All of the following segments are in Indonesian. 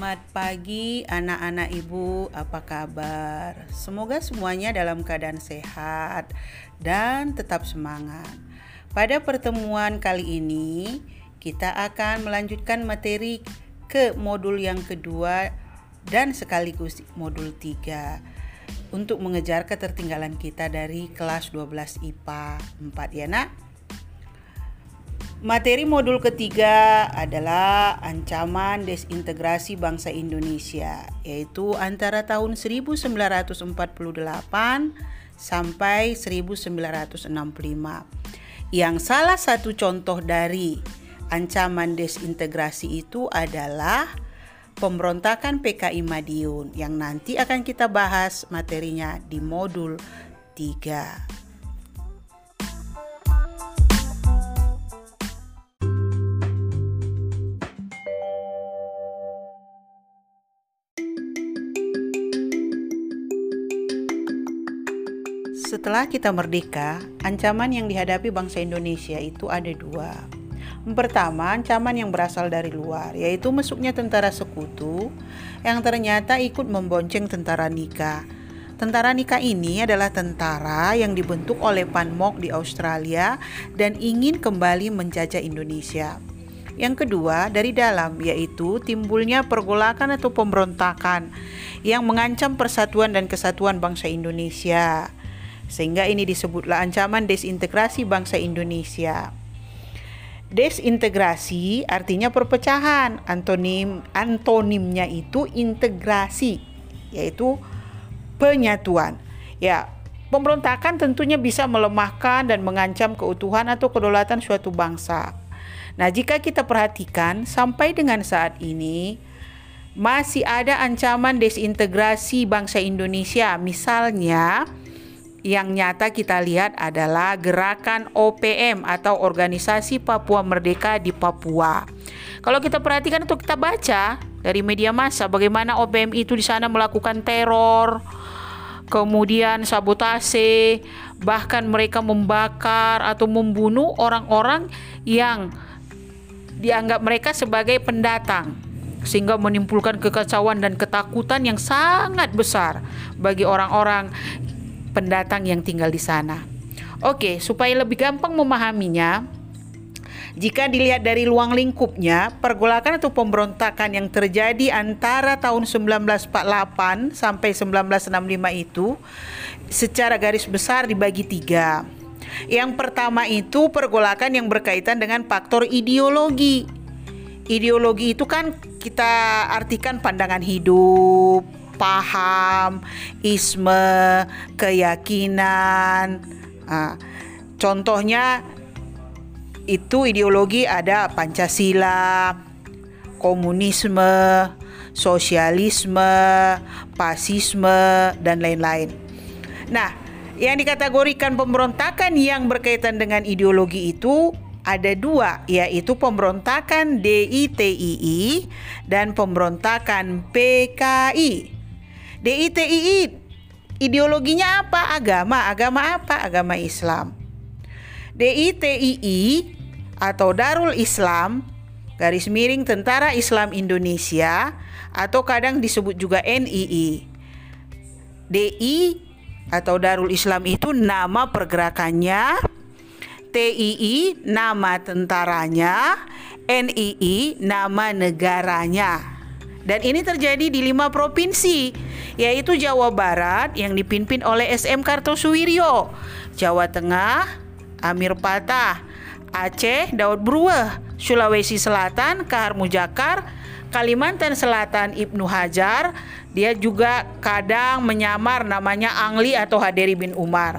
Selamat pagi anak-anak ibu, apa kabar? Semoga semuanya dalam keadaan sehat dan tetap semangat. Pada pertemuan kali ini, kita akan melanjutkan materi ke modul yang kedua dan sekaligus modul 3 untuk mengejar ketertinggalan kita dari kelas 12 IPA 4 ya nak. Materi modul ketiga adalah ancaman desintegrasi bangsa Indonesia, yaitu antara tahun 1948 sampai 1965. Yang salah satu contoh dari ancaman desintegrasi itu adalah pemberontakan PKI Madiun yang nanti akan kita bahas materinya di modul 3. Setelah kita merdeka, ancaman yang dihadapi bangsa Indonesia itu ada dua. Pertama, ancaman yang berasal dari luar, yaitu masuknya tentara sekutu yang ternyata ikut membonceng tentara Nika. Tentara Nika ini adalah tentara yang dibentuk oleh Pan Mok di Australia dan ingin kembali menjajah Indonesia. Yang kedua, dari dalam, yaitu timbulnya pergolakan atau pemberontakan yang mengancam persatuan dan kesatuan bangsa Indonesia. Sehingga ini disebutlah ancaman desintegrasi bangsa Indonesia. Desintegrasi artinya perpecahan. Antonim antonimnya itu integrasi, yaitu penyatuan. Ya, pemberontakan tentunya bisa melemahkan dan mengancam keutuhan atau kedaulatan suatu bangsa. Nah, jika kita perhatikan sampai dengan saat ini masih ada ancaman desintegrasi bangsa Indonesia. Misalnya, yang nyata kita lihat adalah gerakan OPM atau Organisasi Papua Merdeka di Papua. Kalau kita perhatikan atau kita baca dari media massa bagaimana OPM itu di sana melakukan teror, kemudian sabotase, bahkan mereka membakar atau membunuh orang-orang yang dianggap mereka sebagai pendatang sehingga menimbulkan kekacauan dan ketakutan yang sangat besar bagi orang-orang pendatang yang tinggal di sana. Oke, supaya lebih gampang memahaminya, jika dilihat dari luang lingkupnya, pergolakan atau pemberontakan yang terjadi antara tahun 1948 sampai 1965 itu secara garis besar dibagi tiga. Yang pertama itu pergolakan yang berkaitan dengan faktor ideologi. Ideologi itu kan kita artikan pandangan hidup, paham, isme, keyakinan. Nah, contohnya itu ideologi ada Pancasila, komunisme, sosialisme, pasisme, dan lain-lain. Nah, yang dikategorikan pemberontakan yang berkaitan dengan ideologi itu ada dua, yaitu pemberontakan DITII dan pemberontakan PKI. DITII ideologinya apa? Agama. Agama apa? Agama Islam. DITII atau Darul Islam garis miring Tentara Islam Indonesia atau kadang disebut juga NII. DI atau Darul Islam itu nama pergerakannya, TII nama tentaranya, NII nama negaranya. Dan ini terjadi di lima provinsi, yaitu Jawa Barat yang dipimpin oleh SM Kartosuwiryo, Jawa Tengah, Amir Patah, Aceh, Daud Bruweh, Sulawesi Selatan, Kahar Mujakar, Kalimantan Selatan, Ibnu Hajar, dia juga kadang menyamar namanya Angli atau Haderi bin Umar.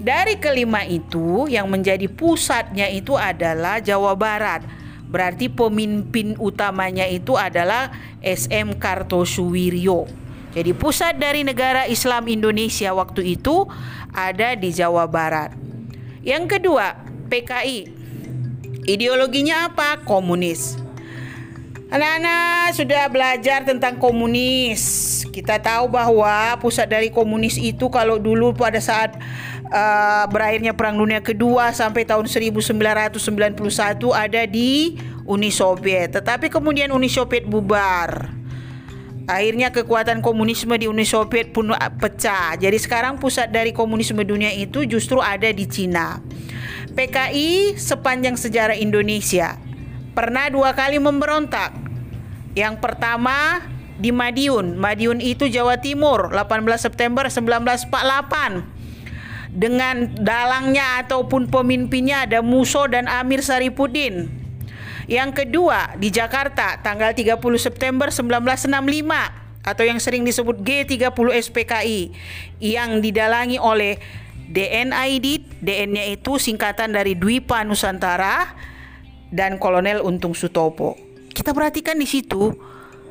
Dari kelima itu yang menjadi pusatnya itu adalah Jawa Barat Berarti pemimpin utamanya itu adalah SM Kartosuwiryo. Jadi pusat dari negara Islam Indonesia waktu itu ada di Jawa Barat. Yang kedua, PKI. Ideologinya apa? Komunis. Anak-anak sudah belajar tentang komunis. Kita tahu bahwa pusat dari komunis itu kalau dulu pada saat uh, berakhirnya Perang Dunia Kedua sampai tahun 1991 ada di Uni Soviet. Tetapi kemudian Uni Soviet bubar. akhirnya kekuatan komunisme di Uni Soviet pun pecah. Jadi sekarang pusat dari komunisme dunia itu justru ada di Cina. PKI sepanjang sejarah Indonesia pernah dua kali memberontak. Yang pertama di Madiun. Madiun itu Jawa Timur 18 September 1948 dengan dalangnya ataupun pemimpinnya ada Muso dan Amir Saripudin. Yang kedua di Jakarta tanggal 30 September 1965 atau yang sering disebut G30 SPKI yang didalangi oleh DNID, DN-nya itu singkatan dari Dwipa Nusantara dan Kolonel Untung Sutopo. Kita perhatikan di situ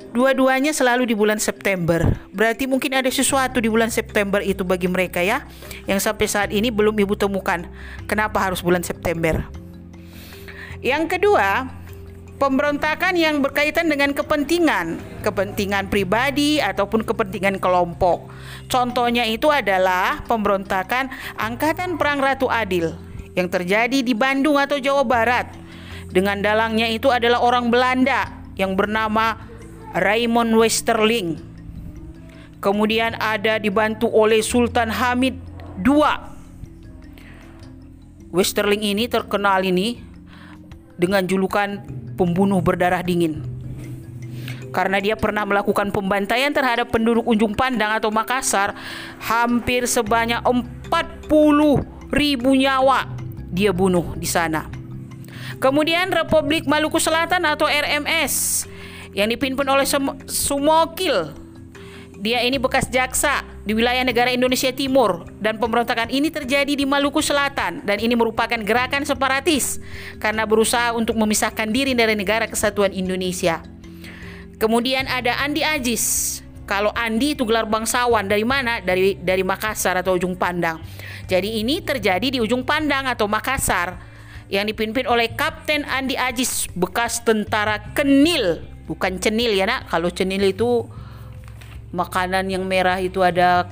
Dua-duanya selalu di bulan September. Berarti mungkin ada sesuatu di bulan September itu bagi mereka ya, yang sampai saat ini belum ibu temukan. Kenapa harus bulan September? Yang kedua, pemberontakan yang berkaitan dengan kepentingan, kepentingan pribadi ataupun kepentingan kelompok. Contohnya itu adalah pemberontakan Angkatan Perang Ratu Adil yang terjadi di Bandung atau Jawa Barat. Dengan dalangnya itu adalah orang Belanda yang bernama Raymond Westerling. Kemudian ada dibantu oleh Sultan Hamid II. Westerling ini terkenal ini dengan julukan pembunuh berdarah dingin. Karena dia pernah melakukan pembantaian terhadap penduduk Ujung Pandang atau Makassar hampir sebanyak 40 ribu nyawa dia bunuh di sana. Kemudian Republik Maluku Selatan atau RMS yang dipimpin oleh Sumokil. Dia ini bekas jaksa di wilayah negara Indonesia Timur dan pemberontakan ini terjadi di Maluku Selatan dan ini merupakan gerakan separatis karena berusaha untuk memisahkan diri dari negara kesatuan Indonesia. Kemudian ada Andi Ajis. Kalau Andi itu gelar bangsawan dari mana? Dari dari Makassar atau Ujung Pandang. Jadi ini terjadi di Ujung Pandang atau Makassar yang dipimpin oleh Kapten Andi Ajis bekas tentara Kenil bukan cenil ya nak. Kalau cenil itu makanan yang merah itu ada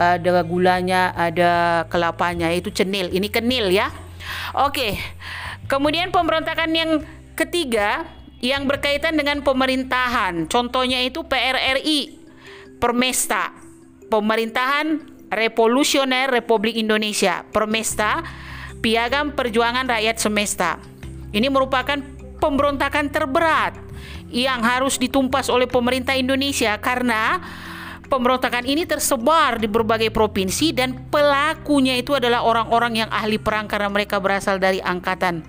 ada gulanya ada kelapanya. Itu cenil ini kenil ya. Oke. Kemudian pemberontakan yang ketiga yang berkaitan dengan pemerintahan. Contohnya itu PRRI Permesta. Pemerintahan revolusioner Republik Indonesia Permesta. Piagam Perjuangan Rakyat Semesta. Ini merupakan pemberontakan terberat yang harus ditumpas oleh pemerintah Indonesia karena pemberontakan ini tersebar di berbagai provinsi dan pelakunya itu adalah orang-orang yang ahli perang karena mereka berasal dari angkatan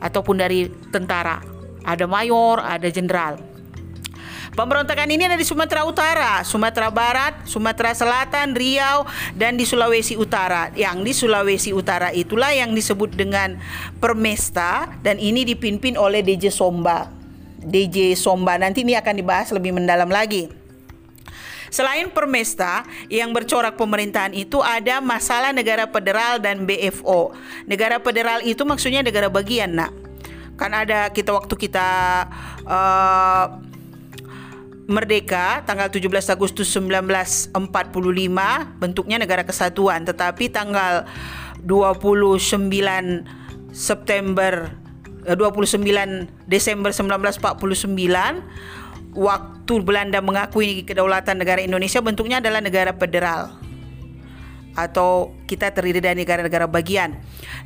ataupun dari tentara. Ada mayor, ada jenderal. Pemberontakan ini ada di Sumatera Utara, Sumatera Barat, Sumatera Selatan, Riau, dan di Sulawesi Utara. Yang di Sulawesi Utara itulah yang disebut dengan Permesta dan ini dipimpin oleh DJ Somba. DJ Somba. Nanti ini akan dibahas lebih mendalam lagi. Selain Permesta yang bercorak pemerintahan itu ada masalah negara federal dan BFO. Negara federal itu maksudnya negara bagian, nak. Kan ada kita waktu kita uh, merdeka tanggal 17 Agustus 1945 bentuknya negara kesatuan, tetapi tanggal 29 September 29 eh, Desember 1949 waktu Belanda mengakui kedaulatan negara Indonesia bentuknya adalah negara federal atau kita terdiri dari negara-negara bagian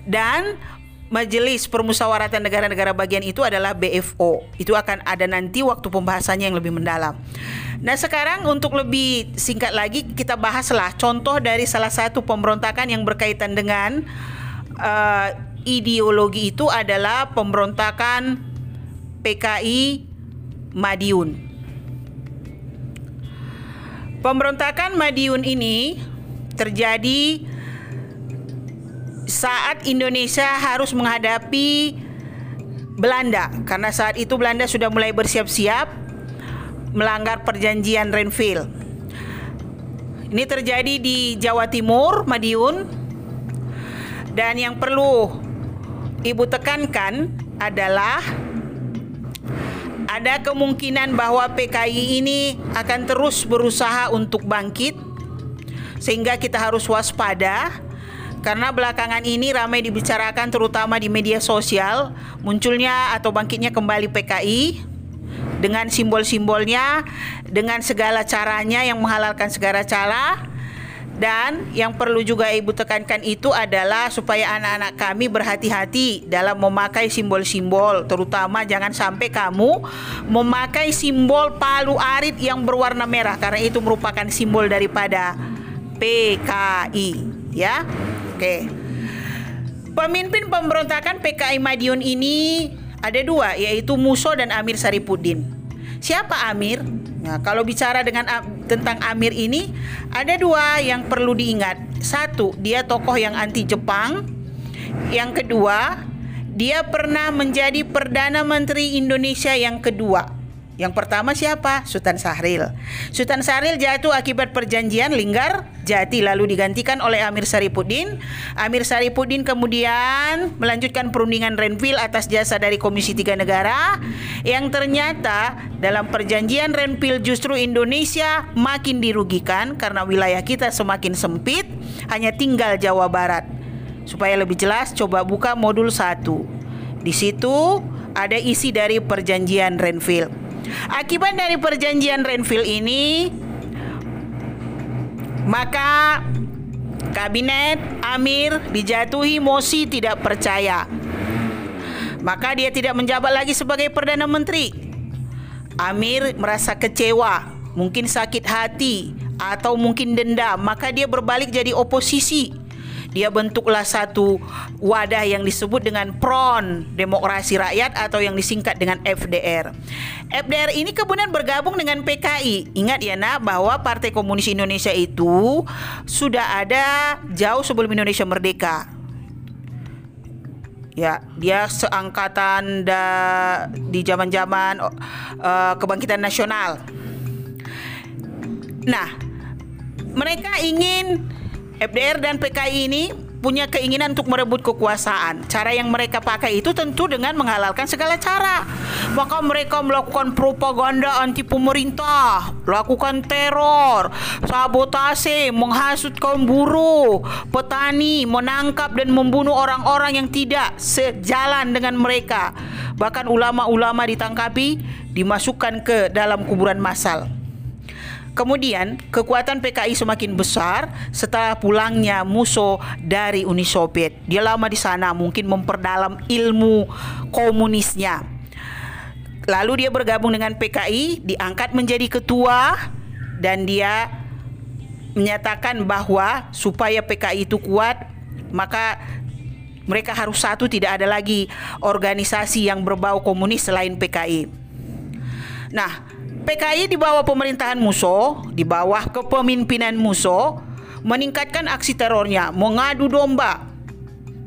dan Majelis Permusyawaratan Negara-Negara Bagian itu adalah BFO. Itu akan ada nanti waktu pembahasannya yang lebih mendalam. Nah, sekarang untuk lebih singkat lagi kita bahaslah contoh dari salah satu pemberontakan yang berkaitan dengan uh, ideologi itu adalah pemberontakan PKI Madiun. Pemberontakan Madiun ini terjadi saat Indonesia harus menghadapi Belanda karena saat itu Belanda sudah mulai bersiap-siap melanggar perjanjian Renville. Ini terjadi di Jawa Timur, Madiun. Dan yang perlu ibu tekankan adalah ada kemungkinan bahwa PKI ini akan terus berusaha untuk bangkit sehingga kita harus waspada karena belakangan ini ramai dibicarakan terutama di media sosial munculnya atau bangkitnya kembali PKI dengan simbol-simbolnya, dengan segala caranya yang menghalalkan segala cara. Dan yang perlu juga Ibu tekankan itu adalah supaya anak-anak kami berhati-hati dalam memakai simbol-simbol, terutama jangan sampai kamu memakai simbol palu arit yang berwarna merah karena itu merupakan simbol daripada PKI, ya. Oke. Pemimpin pemberontakan PKI Madiun ini ada dua, yaitu Muso dan Amir Saripudin. Siapa Amir? Nah, kalau bicara dengan tentang Amir ini, ada dua yang perlu diingat. Satu, dia tokoh yang anti Jepang. Yang kedua, dia pernah menjadi perdana menteri Indonesia yang kedua. Yang pertama siapa? Sultan Sahril. Sultan Sahril jatuh akibat perjanjian Linggar Jati lalu digantikan oleh Amir Saripudin. Amir Saripudin kemudian melanjutkan perundingan Renville atas jasa dari Komisi Tiga Negara yang ternyata dalam perjanjian Renville justru Indonesia makin dirugikan karena wilayah kita semakin sempit, hanya tinggal Jawa Barat. Supaya lebih jelas coba buka modul 1. Di situ ada isi dari perjanjian Renville. Akibat dari perjanjian Renville ini, maka kabinet Amir dijatuhi mosi tidak percaya. Maka dia tidak menjabat lagi sebagai perdana menteri. Amir merasa kecewa, mungkin sakit hati atau mungkin dendam, maka dia berbalik jadi oposisi dia bentuklah satu wadah yang disebut dengan PRON, Demokrasi Rakyat atau yang disingkat dengan FDR. FDR ini kemudian bergabung dengan PKI. Ingat ya nak bahwa Partai Komunis Indonesia itu sudah ada jauh sebelum Indonesia merdeka. Ya, dia seangkatan da, di zaman-zaman uh, kebangkitan nasional. Nah, mereka ingin FDR dan PKI ini punya keinginan untuk merebut kekuasaan. Cara yang mereka pakai itu tentu dengan menghalalkan segala cara. Maka mereka melakukan propaganda anti pemerintah, lakukan teror, sabotase, menghasut kaum buruh, petani, menangkap dan membunuh orang-orang yang tidak sejalan dengan mereka. Bahkan ulama-ulama ditangkapi, dimasukkan ke dalam kuburan massal. Kemudian kekuatan PKI semakin besar setelah pulangnya Musso dari Uni Soviet. Dia lama di sana, mungkin memperdalam ilmu komunisnya. Lalu dia bergabung dengan PKI, diangkat menjadi ketua dan dia menyatakan bahwa supaya PKI itu kuat, maka mereka harus satu tidak ada lagi organisasi yang berbau komunis selain PKI. Nah, PKI di bawah pemerintahan Muso, di bawah kepemimpinan Muso, meningkatkan aksi terornya, mengadu domba,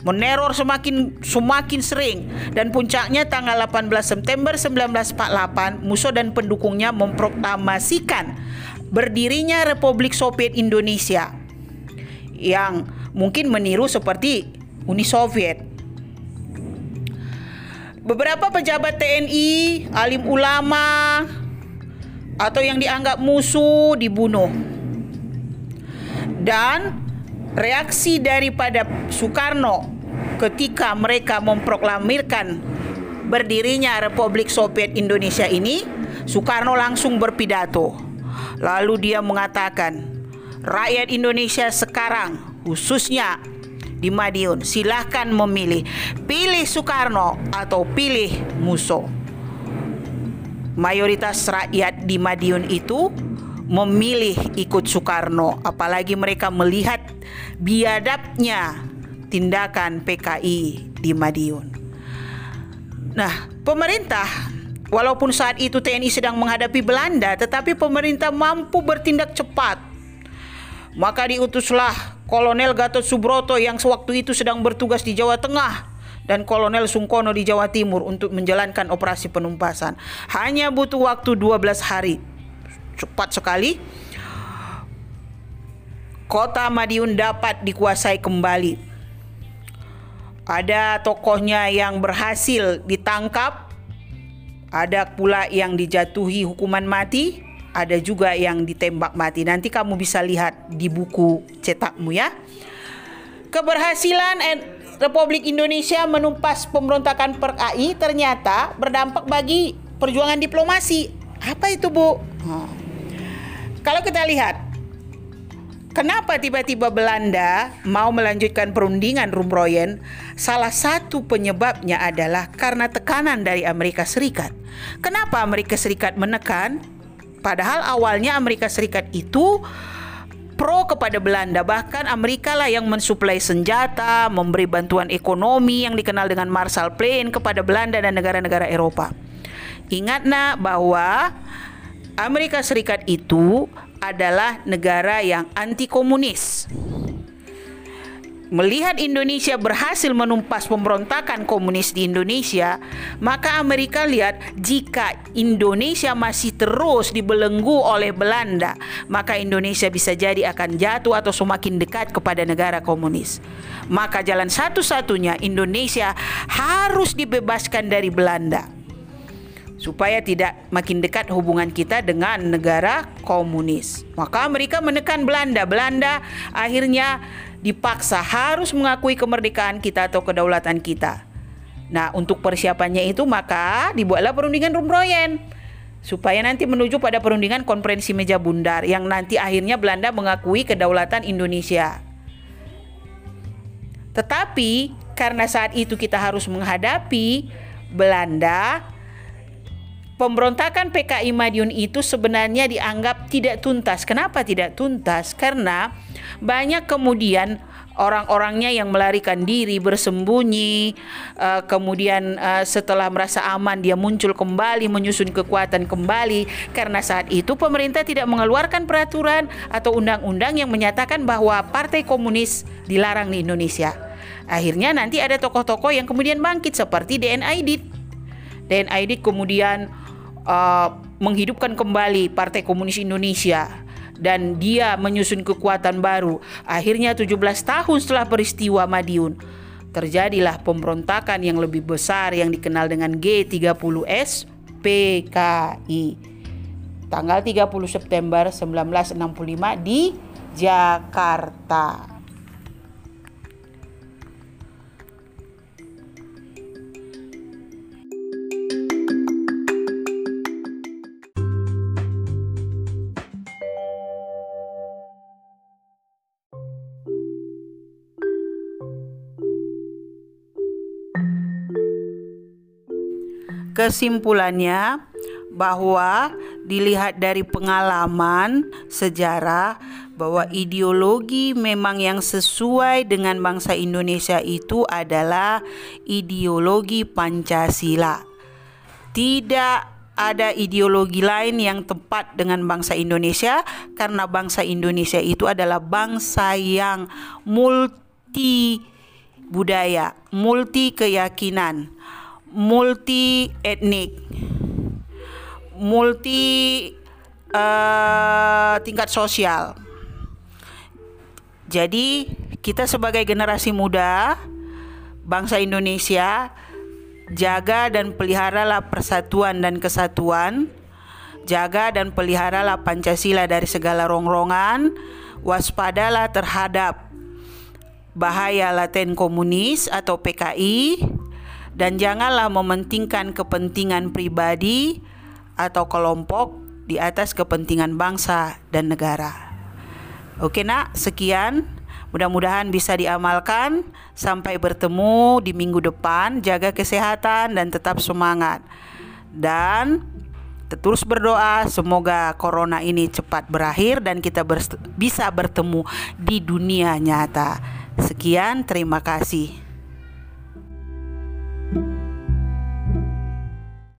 meneror semakin semakin sering dan puncaknya tanggal 18 September 1948 Muso dan pendukungnya memproklamasikan berdirinya Republik Soviet Indonesia yang mungkin meniru seperti Uni Soviet. Beberapa pejabat TNI, alim ulama, atau yang dianggap musuh dibunuh. Dan reaksi daripada Soekarno ketika mereka memproklamirkan berdirinya Republik Soviet Indonesia ini, Soekarno langsung berpidato. Lalu dia mengatakan, rakyat Indonesia sekarang khususnya di Madiun silahkan memilih pilih Soekarno atau pilih Musuh mayoritas rakyat di Madiun itu memilih ikut Soekarno apalagi mereka melihat biadabnya tindakan PKI di Madiun. Nah, pemerintah walaupun saat itu TNI sedang menghadapi Belanda tetapi pemerintah mampu bertindak cepat. Maka diutuslah Kolonel Gatot Subroto yang sewaktu itu sedang bertugas di Jawa Tengah dan Kolonel Sungkono di Jawa Timur untuk menjalankan operasi penumpasan. Hanya butuh waktu 12 hari. Cepat sekali. Kota Madiun dapat dikuasai kembali. Ada tokohnya yang berhasil ditangkap, ada pula yang dijatuhi hukuman mati, ada juga yang ditembak mati. Nanti kamu bisa lihat di buku cetakmu ya. Keberhasilan Republik Indonesia menumpas pemberontakan PKI ternyata berdampak bagi perjuangan diplomasi. Apa itu, Bu? Hmm. Kalau kita lihat Kenapa tiba-tiba Belanda mau melanjutkan perundingan Rumroyen? Salah satu penyebabnya adalah karena tekanan dari Amerika Serikat. Kenapa Amerika Serikat menekan? Padahal awalnya Amerika Serikat itu pro kepada Belanda. Bahkan Amerika lah yang mensuplai senjata, memberi bantuan ekonomi yang dikenal dengan Marshall Plan kepada Belanda dan negara-negara Eropa. Ingat nak bahwa Amerika Serikat itu adalah negara yang anti komunis. Melihat Indonesia berhasil menumpas pemberontakan komunis di Indonesia, maka Amerika lihat jika Indonesia masih terus dibelenggu oleh Belanda, maka Indonesia bisa jadi akan jatuh atau semakin dekat kepada negara komunis. Maka jalan satu-satunya Indonesia harus dibebaskan dari Belanda supaya tidak makin dekat hubungan kita dengan negara komunis. Maka Amerika menekan Belanda. Belanda akhirnya dipaksa harus mengakui kemerdekaan kita atau kedaulatan kita. Nah, untuk persiapannya itu maka dibuatlah perundingan Rumroyen supaya nanti menuju pada perundingan konferensi meja bundar yang nanti akhirnya Belanda mengakui kedaulatan Indonesia. Tetapi karena saat itu kita harus menghadapi Belanda pemberontakan PKI Madiun itu sebenarnya dianggap tidak tuntas. Kenapa tidak tuntas? Karena banyak kemudian orang-orangnya yang melarikan diri, bersembunyi, uh, kemudian uh, setelah merasa aman dia muncul kembali, menyusun kekuatan kembali. Karena saat itu pemerintah tidak mengeluarkan peraturan atau undang-undang yang menyatakan bahwa Partai Komunis dilarang di Indonesia. Akhirnya nanti ada tokoh-tokoh yang kemudian bangkit seperti DNID. DNID kemudian uh, menghidupkan kembali Partai Komunis Indonesia dan dia menyusun kekuatan baru. Akhirnya 17 tahun setelah peristiwa Madiun, terjadilah pemberontakan yang lebih besar yang dikenal dengan G30S PKI. Tanggal 30 September 1965 di Jakarta. Kesimpulannya bahwa dilihat dari pengalaman sejarah bahwa ideologi memang yang sesuai dengan bangsa Indonesia itu adalah ideologi Pancasila. Tidak ada ideologi lain yang tepat dengan bangsa Indonesia karena bangsa Indonesia itu adalah bangsa yang multi budaya, multi keyakinan multi etnik, multi uh, tingkat sosial. Jadi kita sebagai generasi muda bangsa Indonesia jaga dan peliharalah persatuan dan kesatuan, jaga dan peliharalah Pancasila dari segala rongrongan, waspadalah terhadap bahaya laten komunis atau PKI dan janganlah mementingkan kepentingan pribadi atau kelompok di atas kepentingan bangsa dan negara. Oke, Nak, sekian. Mudah-mudahan bisa diamalkan. Sampai bertemu di minggu depan. Jaga kesehatan dan tetap semangat. Dan terus berdoa semoga corona ini cepat berakhir dan kita bisa bertemu di dunia nyata. Sekian, terima kasih.